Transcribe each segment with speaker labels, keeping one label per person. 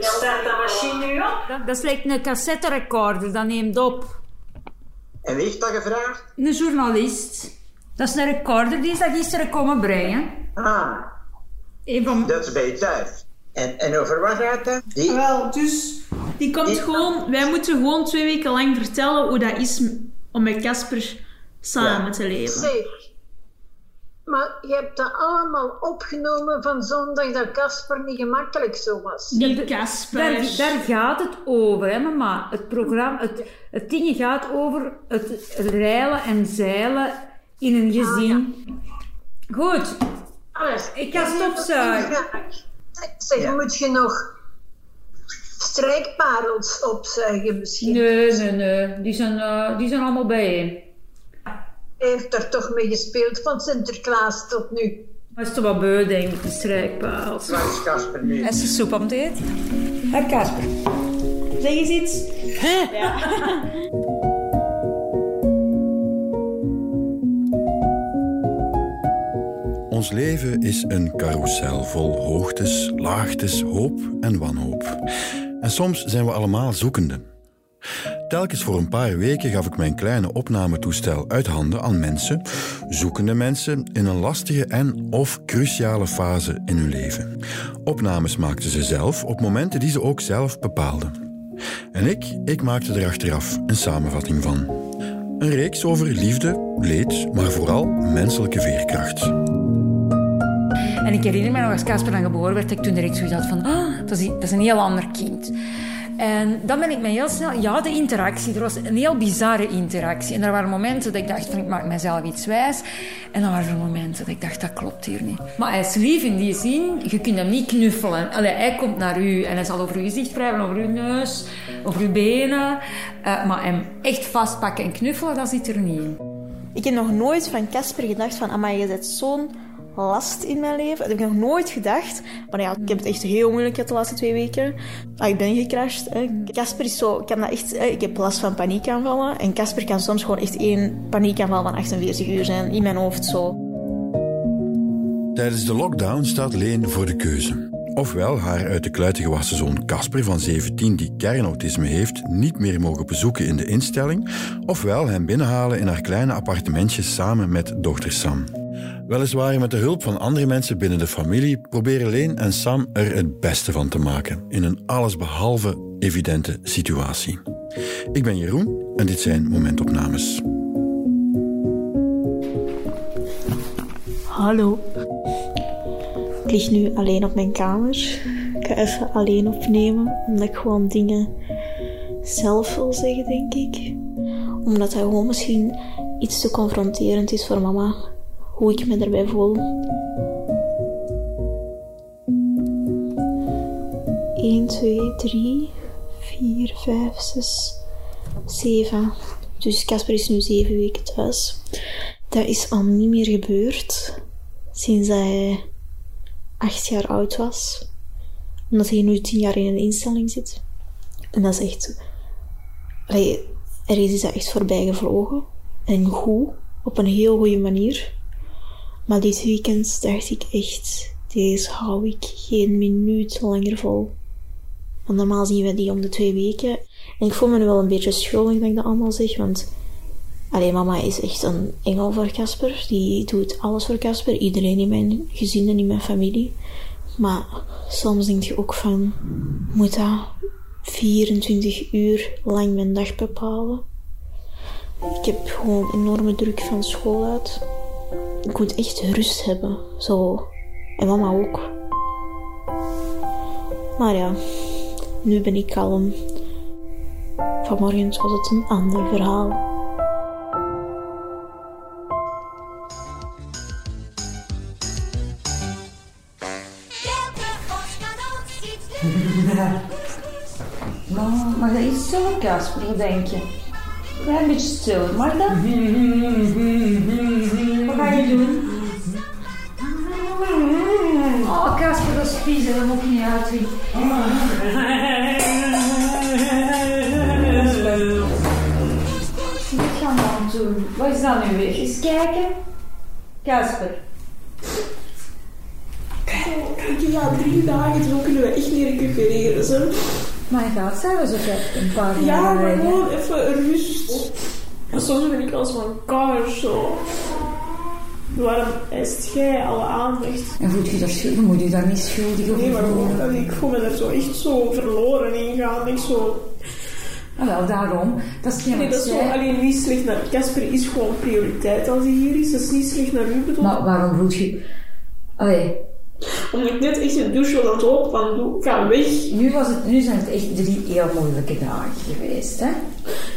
Speaker 1: Staat de machine nu op?
Speaker 2: Dat, dat is like een cassetterecorder, dat neemt op.
Speaker 3: En wie heeft dat gevraagd?
Speaker 2: Een journalist. Dat is een recorder die is dat gisteren komen brengen.
Speaker 3: Ah, dat is bij je thuis. En, en over wat gaat dat? Die?
Speaker 4: Wel, dus die komt
Speaker 3: Die-
Speaker 4: gewoon... Wij moeten gewoon twee weken lang vertellen hoe dat is om met Casper samen
Speaker 3: Ja.
Speaker 4: te leven.
Speaker 1: Zeg. Maar je hebt dat allemaal opgenomen van zondag dat Casper niet gemakkelijk zo was.
Speaker 4: Die Casper.
Speaker 2: Daar, daar gaat het over, hè mama. Het programma, het, het ding gaat over het reilen en zeilen in een gezin. Goed,
Speaker 1: Alles.
Speaker 2: Ik ga stofzuigen.
Speaker 1: Zeg,
Speaker 3: Ja.
Speaker 1: moet je nog strijkparels opzuigen misschien?
Speaker 2: nee, nee, nee. Die zijn, eh, die zijn allemaal bijeen.
Speaker 1: Hij heeft er toch mee gespeeld van Sinterklaas tot nu.
Speaker 2: Dat is toch wat beu, denk ik, de strijkpaals.
Speaker 3: Waar is Casper nu?
Speaker 5: Is de soep op het eten?
Speaker 2: Hé, Kasper. Zeg eens iets.
Speaker 6: Ons leven is een carousel vol hoogtes, laagtes, hoop en wanhoop. En soms zijn we allemaal zoekenden. Telkens voor een paar weken gaf ik mijn kleine opnametoestel uit handen aan mensen, zoekende mensen in een lastige en of cruciale fase in hun leven. Opnames maakten ze zelf op momenten die ze ook zelf bepaalden. En ik, ik maakte er achteraf een samenvatting van. Een reeks over liefde, leed, maar vooral menselijke veerkracht.
Speaker 2: En ik herinner me nog, als Casper dan geboren werd, ik toen direct zoiets had van, ah, dat, is, dat is een heel ander kind. En dan ben ik me heel snel... Ja, de interactie. Er was een heel bizarre interactie. En er waren momenten dat ik dacht van, ik maak mezelf iets wijs. En dan waren er momenten dat ik dacht, dat klopt hier niet. Maar hij is lief in die zin, je kunt hem niet knuffelen. Allee, hij komt naar u en hij zal over uw gezicht wrijven, over uw neus, over uw benen. Eh, maar hem echt vastpakken en knuffelen, dat zit er niet in.
Speaker 7: Ik heb nog nooit van Casper gedacht van, amai, je bent zo'n last in mijn leven. Dat heb ik nog nooit gedacht. Maar ja, ik heb het echt heel moeilijk gehad de laatste twee weken. Ah, ik ben gecrashed. Casper is zo, kan dat echt, ik heb last van paniekaanvallen. En Casper kan soms gewoon echt één paniekaanval van 48 uur zijn, in mijn hoofd zo.
Speaker 6: Tijdens de lockdown staat Leen voor de keuze. Ofwel haar uit de kluiten gewassen zoon Casper van 17, die kernautisme heeft, niet meer mogen bezoeken in de instelling, ofwel hem binnenhalen in haar kleine appartementje samen met dochter Sam. Weliswaar met de hulp van andere mensen binnen de familie proberen Leen en Sam er het beste van te maken in een allesbehalve evidente situatie. Ik ben Jeroen en dit zijn momentopnames.
Speaker 7: Hallo. Ik lig nu alleen op mijn kamer. Ik ga even alleen opnemen, omdat ik gewoon dingen zelf wil zeggen, denk ik. Omdat dat gewoon misschien iets te confronterend is voor mama, hoe ik me daarbij voel. 1, 2, 3, 4, 5, 6, 7. Dus Casper is nu 7 weken thuis. Dat is al niet meer gebeurd sinds hij acht jaar oud was. Omdat hij nu tien jaar in een instelling zit. En dat is echt... Er is echt voorbij gevlogen. En goed. Op een heel goede manier. Maar dit weekend dacht ik echt... Deze hou ik geen minuut langer vol. Want normaal zien we die om de twee weken. En ik voel me nu wel een beetje schuldig dat ik dat allemaal zeg. Want Allee, mama is echt een engel voor Casper. Die doet alles voor Casper. Iedereen in mijn gezin en in mijn familie. Maar soms denk je ook van... Moet dat 24 uur lang mijn dag bepalen? Ik heb gewoon enorme druk van school uit. Ik moet echt rust hebben. Zo. En mama ook. Maar ja, nu ben ik kalm. Vanmorgen was het een ander verhaal.
Speaker 2: Maar, dat iets stiller, Casper? Denk je? Een beetje stiller, mag dat? Doen? Oh, Casper, dat is vies, dat moet ik niet uitzien. Wat gaan we aan doen? Wat is dat nu weer? Eens kijken. Casper.
Speaker 7: Ik ja, drie dagen, zo kunnen we echt niet recupereren. Zo.
Speaker 2: Maar je gaat zelfs ook echt een paar
Speaker 7: Ja, maar gewoon even rust. Soms ben ik als van kou zo. Waarom eist jij alle aandacht?
Speaker 2: En voelt je daar schuldig? Moet je daar niet schuldig over
Speaker 7: Nee, maar dat ik voel me daar zo echt zo verloren in gaan. Ik zo,
Speaker 2: Ah, wel, daarom. Dat is geen
Speaker 7: nee, dat is zo alleen niet slecht naar... Casper is gewoon prioriteit als hij hier is. Dat is niet slecht naar u bedoeld.
Speaker 2: Maar waarom voelt je... Allee,
Speaker 7: Omdat ik net echt een douche wil aan het van, doe, ga weg.
Speaker 2: nu, was het, nu zijn het echt drie heel moeilijke dagen geweest, hè?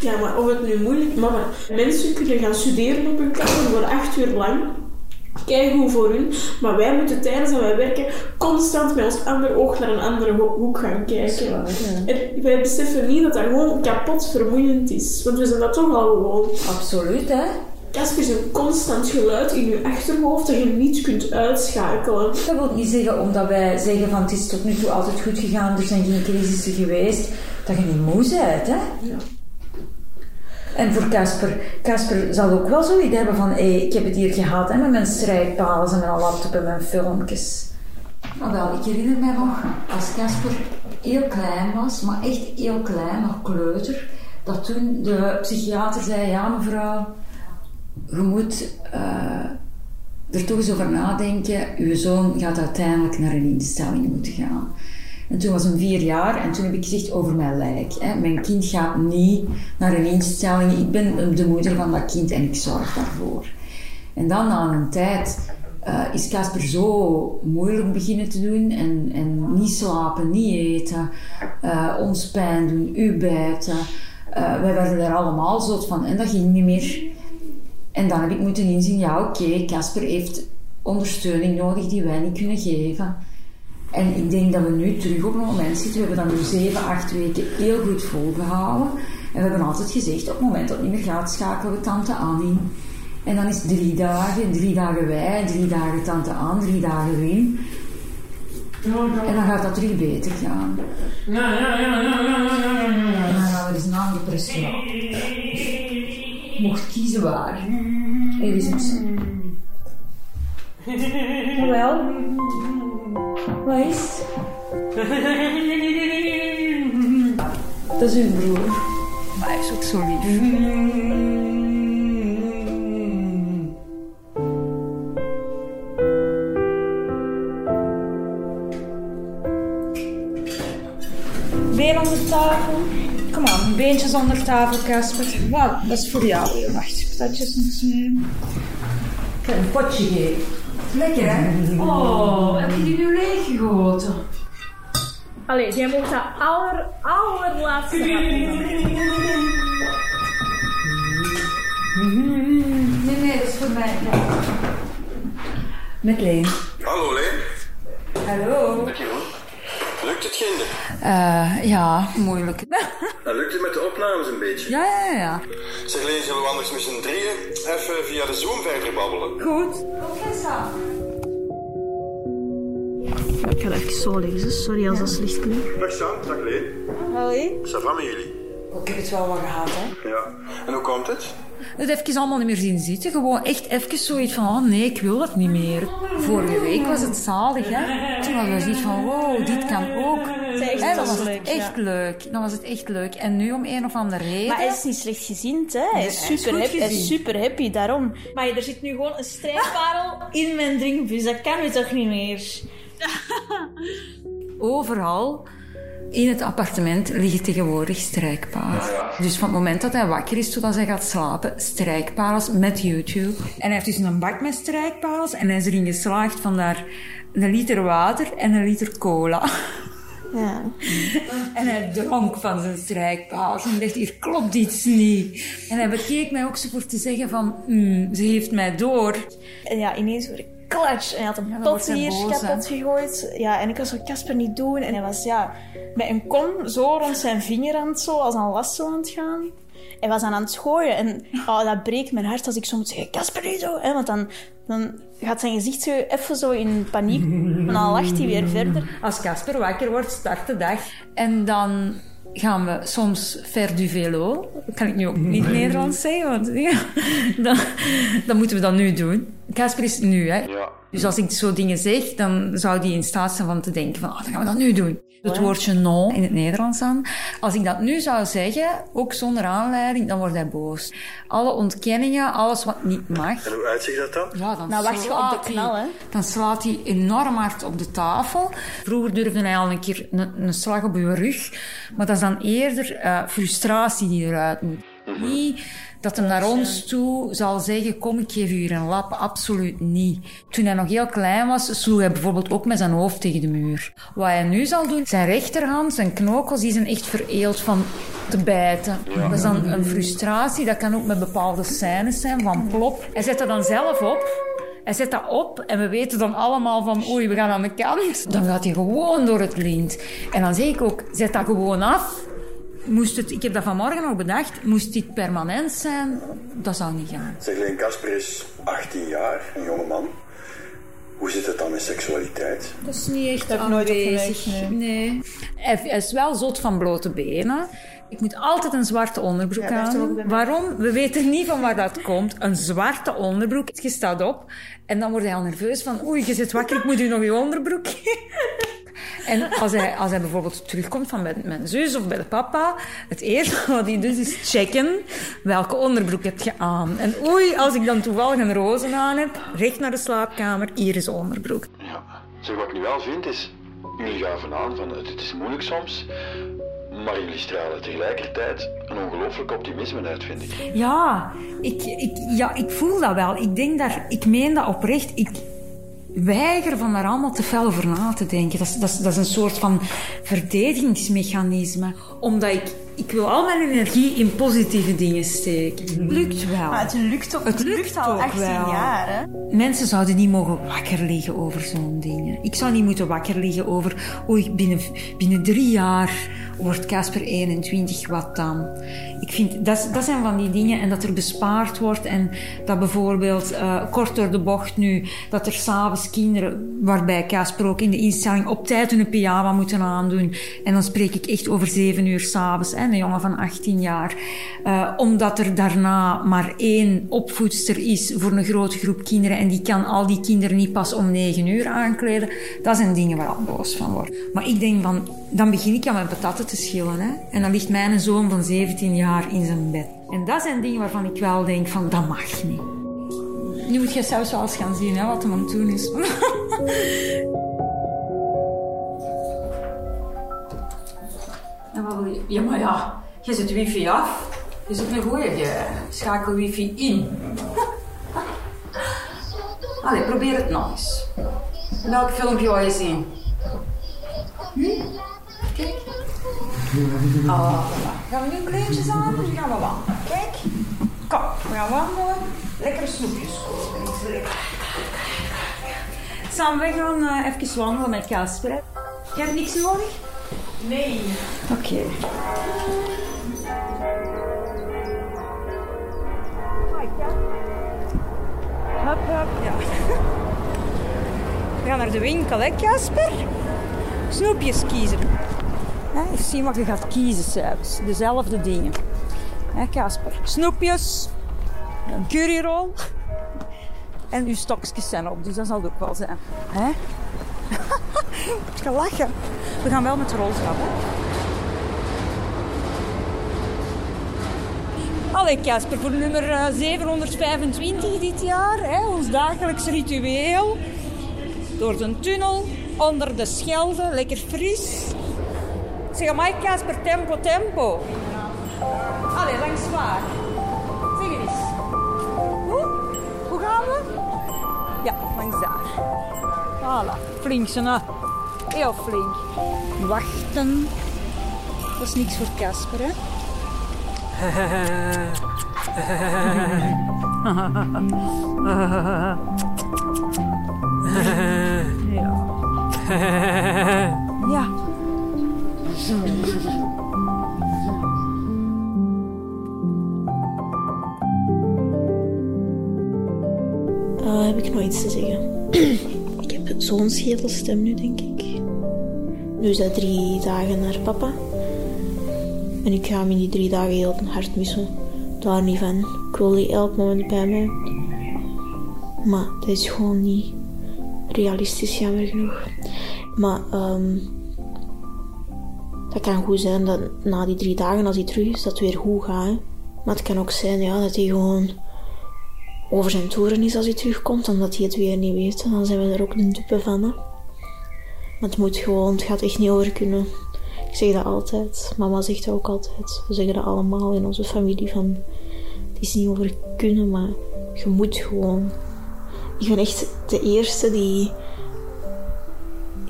Speaker 7: Ja, maar of het nu moeilijk... Mama, mensen kunnen gaan studeren op hun kamer voor acht uur lang. Hoe voor hun. Maar wij moeten tijdens dat wij werken constant met ons andere oog naar een andere ho- hoek gaan kijken. En wij beseffen niet dat dat gewoon kapot vermoeiend is. Want we zijn dat toch al gewoon.
Speaker 2: Absoluut, hè?
Speaker 7: Casper is een constant geluid in je achterhoofd dat je niet kunt uitschakelen.
Speaker 2: Dat wil niet zeggen omdat wij zeggen van het is tot nu toe altijd goed gegaan, er zijn geen crisissen geweest, dat je niet moe bent, hè?
Speaker 7: Ja.
Speaker 2: En voor Casper, Casper zal ook wel zoiets hebben van, hé, ik heb het hier gehad, hè, met mijn strijkpalen en mijn laptop en mijn filmpjes. Nou wel, ik herinner mij nog, als Casper heel klein was, maar echt heel klein, nog kleuter, dat toen de psychiater zei, ja mevrouw, je moet eh, er toch eens over nadenken, uw zoon gaat uiteindelijk naar een instelling moeten gaan. En toen was hij vier jaar en toen heb ik gezegd over mijn lijk. Hè. Mijn kind gaat niet naar een instelling. Ik ben de moeder van dat kind en ik zorg daarvoor. En dan na een tijd eh, is Casper zo moeilijk beginnen te doen en, en niet slapen, niet eten, eh, ons pijn doen, u bijten. Eh, wij werden er allemaal zo van en dat ging niet meer. En dan heb ik moeten inzien, ja oké, Casper heeft ondersteuning nodig die wij niet kunnen geven. En ik denk dat we nu terug op een moment zitten. We hebben dat nu zeven, acht weken heel goed volgehouden. En we hebben altijd gezegd, op het moment dat het niet meer gaat, schakelen we tante Anne in. En dan is het drie dagen, drie dagen wij, drie dagen tante Anne, drie dagen Wim. En dan gaat dat terug beter gaan. En dan gaan we dus na de slapen. Mocht kiezen waar. Even eens. Wel, wat is? Dat is uw broer. Maar hij is ook zo lief. Been onder tafel. Kom aan, beentjes onder tafel, Casper. Wat? Dat is voor jou. Wacht, patatjes nog smeren. Ik heb een potje geven. Lekker, hè? Oh, heb je die nu leeggegoten?
Speaker 4: Allee, jij moet dat aller, allerlaatste.
Speaker 2: Nee, nee, dat is voor mij. Ja. Met Leen.
Speaker 6: Hallo, Leen.
Speaker 2: Hallo.
Speaker 6: Jeroen. Lukt het, Ginder?
Speaker 2: Eh, ja, moeilijk.
Speaker 6: Dan lukt het met de opnames een beetje.
Speaker 2: ja, ja, ja.
Speaker 6: Zeg, Leen, zullen we anders met z'n drieën even via de Zoom verder babbelen?
Speaker 2: Goed. Oké, Sam.
Speaker 7: Ik ga dat even zo leggen, sorry als dat slecht klinkt.
Speaker 6: Dag Sam, dag Leen.
Speaker 7: Allee?
Speaker 6: Ça va met jullie?
Speaker 2: Ik heb het wel wat gehad, hè.
Speaker 6: Ja. En hoe komt het?
Speaker 2: Het even allemaal niet meer zien zitten. Gewoon echt even zoiets van, oh nee, ik wil dat niet meer. Vorige week was het zalig, hè. Toen hadden we zoiets van, wow, dit kan ook.
Speaker 5: echt
Speaker 2: dan
Speaker 5: was
Speaker 2: was het
Speaker 5: leuk,
Speaker 2: echt leuk. Dan was het echt leuk. En nu om een of andere reden...
Speaker 5: Maar hij is niet slecht gezind, hè? Hij is super, happy, hij is
Speaker 2: gezien.
Speaker 5: super happy, daarom. Maar er zit nu gewoon een strijkparel in mijn drinkbus. Dat kan nu toch niet meer?
Speaker 2: Overal in het appartement liggen tegenwoordig strijkpalen. Dus van het moment dat hij wakker is totdat hij gaat slapen, strijkparels met YouTube. En hij heeft dus een bak met strijkparels en hij is erin geslaagd van daar een liter water en een liter cola.
Speaker 5: Ja.
Speaker 2: En hij dronk van zijn strijkpaals en dacht, hier klopt iets niet. En hij bekeek mij ook zo voor te zeggen van, "Hmm, ze heeft mij door.
Speaker 5: En ja, ineens hoor ik klatsch. En hij had een pot hier kapot gegooid. Ja, en ik was zo Casper niet doen. En hij was ja, met een kom zo rond zijn vinger aan het zo, als een lasso aan het gaan. Hij was aan het gooien. En oh, dat breekt mijn hart als ik zo moet zeggen, Casper niet zo. Hè? Want dan, dan gaat zijn gezicht zo even zo in paniek. En dan lacht hij weer verder.
Speaker 2: Als Casper wakker wordt, start de dag. En dan gaan we soms ver du velo. Dat kan ik nu ook niet Nederlands zeggen, want ja, dan, dan moeten we dat nu doen. Casper is nu, hè.
Speaker 6: Ja.
Speaker 2: Dus als ik zo dingen zeg, dan zou die in staat zijn van te denken van, oh, dan gaan we dat nu doen. Het woordje non in het Nederlands dan. Als ik dat nu zou zeggen, ook zonder aanleiding, dan wordt hij boos. Alle ontkenningen, alles wat niet mag.
Speaker 6: En hoe uitziet dat dan?
Speaker 2: Ja, dan
Speaker 5: Nou, wacht je op de
Speaker 2: slaat hij-
Speaker 5: knal, hè?
Speaker 2: Dan slaat hij enorm hard op de tafel. Vroeger durfde hij al een keer een, een slag op je rug. Maar dat is dan eerder eh, frustratie die eruit moet. Niet dat hij naar ons toe zal zeggen, kom ik geef u hier een lap. Absoluut niet. Toen hij nog heel klein was, sloeg hij bijvoorbeeld ook met zijn hoofd tegen de muur. Wat hij nu zal doen, zijn rechterhand, zijn knokels, die zijn echt vereeld van te bijten. Dat is dan een frustratie. Dat kan ook met bepaalde scènes zijn, van plop. Hij zet dat dan zelf op. Hij zet dat op en we weten dan allemaal van oei, we gaan aan de kant. Dan gaat hij gewoon door het lint. En dan zeg ik ook, zet dat gewoon af. Moest het, ik heb dat vanmorgen nog bedacht, moest dit permanent zijn, dat zou niet gaan.
Speaker 6: Zeg, Leen Kasper is 18 jaar, een jonge man. Hoe zit het dan met seksualiteit?
Speaker 2: Dat is niet echt
Speaker 5: nooit
Speaker 2: aanwezig.
Speaker 5: opgemerkt,
Speaker 2: nee. Hij, is wel zot van blote benen. Ik moet altijd een zwarte onderbroek
Speaker 5: Ja, dat
Speaker 2: aan. Waarom? We weten niet van waar dat komt. Een zwarte onderbroek. Je staat op en dan wordt hij al nerveus van oei, je zit wakker, ik moet u nog je onderbroek En als hij, als hij bijvoorbeeld terugkomt van bij mijn zus of bij de papa, het eerste wat hij doet is checken welke onderbroek heb je aan. En oei, als ik dan toevallig een roze aan heb, recht naar de slaapkamer, hier is de onderbroek.
Speaker 6: Ja. Zeg, wat ik nu wel vind is, jullie gaven aan van het, het is moeilijk soms, maar jullie stralen tegelijkertijd een ongelooflijk optimisme uit, vind ik.
Speaker 2: Ja ik, ik, ja, ik voel dat wel. Ik denk daar, ik meen dat oprecht. Ik weiger van daar allemaal te fel over na te denken. Dat is, dat is, dat is een soort van verdedigingsmechanisme. Omdat ik, ik wil al mijn energie in positieve dingen steken. Het lukt wel.
Speaker 5: Maar het lukt, ook,
Speaker 2: Het lukt
Speaker 5: lukt al
Speaker 2: ook
Speaker 5: 18
Speaker 2: wel.
Speaker 5: jaar, hè?
Speaker 2: Mensen zouden niet mogen wakker liggen over zo'n dingen. Ik zou niet moeten wakker liggen over... Oei, binnen, binnen drie jaar wordt Casper 21, wat dan? Ik vind, dat, dat zijn van die dingen. En dat er bespaard wordt. En dat bijvoorbeeld, eh, kort door de bocht nu... Dat er s'avonds kinderen, waarbij Casper ook in de instelling... op tijd hun pyjama moeten aandoen. En dan spreek ik echt over zeven uur s'avonds. Een jongen van 18 jaar. Eh, omdat er daarna maar één opvoedster is voor een grote groep kinderen. En die kan al die kinderen niet pas om negen uur aankleden. Dat zijn dingen waar ik boos van word. Maar ik denk van, dan begin ik aan mijn patatten te schillen. Hè? En dan ligt mijn zoon van 17 jaar in zijn bed. En dat zijn dingen waarvan ik wel denk van, dat mag niet. Nu moet je zelfs wel eens gaan zien hè, wat hem aan het doen is. Ja, maar ja, je zet wifi af. Je zet een goeie, je schakel wifi in. Allee, probeer het nog eens. Welk filmpje wil je zien? Hm? Oh, voilà. Gaan we nu kleedjes aan of gaan we wandelen? Kijk. Kom, we gaan wandelen. Lekkere snoepjes kopen. Samen, we gaan eh, even wandelen met Casper. Je hebt niks nodig?
Speaker 5: Nee.
Speaker 2: Oké. Hup, hup, ja. We gaan naar de winkel, hè, Casper? Snoepjes kiezen. Eens zien wat je gaat kiezen zelfs. Dezelfde dingen. Hè, Casper? Snoepjes, een curryrol en uw stokjes zijn op, dus dat zal het ook wel zijn. Hè? Ik ga lachen. We gaan wel met de roltrap? Allee, Casper, voor nummer eh, 725 dit jaar, hè, ons dagelijks ritueel. Door de tunnel, onder de Schelde, lekker fris. Zeg maar, Casper, tempo, tempo. Allee, langs waar? Zeg het eens. Hoe? Hoe gaan we? Ja, langs daar. Voilà, flink nou. Heel flink. Wachten. Dat is niks voor Casper, hè? ja. ja.
Speaker 7: Ah, heb ik nog iets te zeggen? ik heb zo'n schedelstem nu, denk ik. Nu is dat drie dagen naar papa. En ik ga hem in die drie dagen heel hard missen. Daar niet van. Ik wil die elk moment bij mij. Maar dat is gewoon niet realistisch, jammer genoeg. Maar ehm dat kan goed zijn dat na die drie dagen, als hij terug is, dat weer goed gaat. hè. Maar het kan ook zijn ja, dat hij gewoon over zijn toeren is als hij terugkomt, omdat hij het weer niet weet. En dan zijn we er ook een dupe van. Hè. Maar het moet gewoon, het gaat echt niet over kunnen. Ik zeg dat altijd. Mama zegt dat ook altijd. We zeggen dat allemaal in onze familie van... Het is niet over kunnen, maar je moet gewoon... Ik ben echt de eerste die...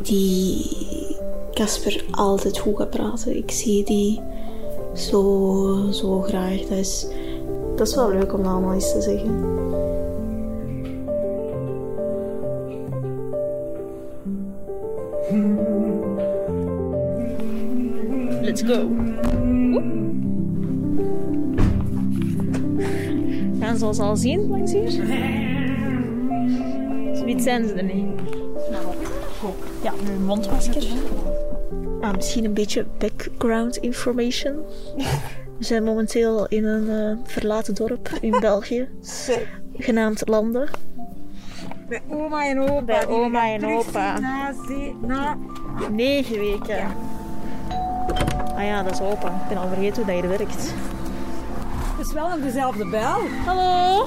Speaker 7: Die Casper altijd goed praten. Ik zie die zo, zo graag. Dat is, dat is wel leuk om dat allemaal eens te zeggen.
Speaker 5: Let's go. Gaan ze ons al zien langs hier? Zoiets zijn ze er niet. Ja, een mondmasker.
Speaker 7: Ah, misschien een beetje background information. We zijn momenteel in een eh, verlaten dorp in België. Genaamd Landen.
Speaker 8: Bij oma en opa.
Speaker 7: Bij
Speaker 8: die
Speaker 7: oma en
Speaker 8: terug
Speaker 7: opa.
Speaker 8: Na, ze- na
Speaker 7: Negen weken. Ah ja, dat is open. Ik ben al vergeten hoe dat hier werkt.
Speaker 8: Het is wel nog dezelfde bel.
Speaker 7: Hallo.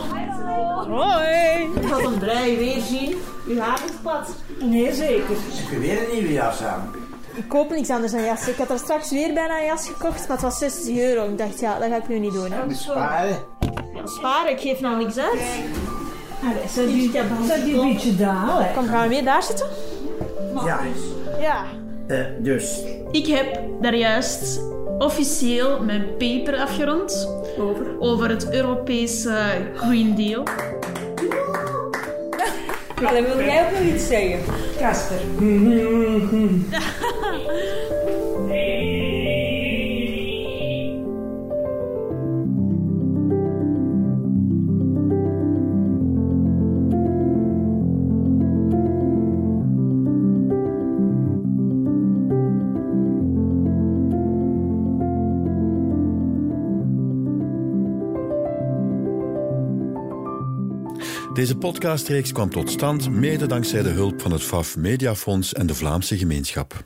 Speaker 7: Hoi.
Speaker 8: Ik had een blij weer zien. Uw haar is plat. Nee, zeker.
Speaker 3: Heb je weer een nieuwe jas aan?
Speaker 7: Ik koop niks anders dan jas. Ik had er straks weer bijna een jas gekocht, maar het was 60 euro. Ik dacht, ja, dat ga ik nu niet doen. Hè.
Speaker 3: Sparen.
Speaker 7: Ja, sparen, ik geef nou niks uit.
Speaker 8: Zet die, zet die een beetje daar.
Speaker 7: Kom, gaan we weer daar zitten?
Speaker 3: Ja.
Speaker 7: Ja.
Speaker 3: Eh, dus,
Speaker 4: Ik heb daar juist officieel mijn paper afgerond
Speaker 8: Over.
Speaker 4: over het Europese Green Deal.
Speaker 8: Dan wil jij ook nog iets zeggen, Casper?
Speaker 6: Deze podcastreeks kwam tot stand mede dankzij de hulp van het FAF Mediafonds en de Vlaamse gemeenschap.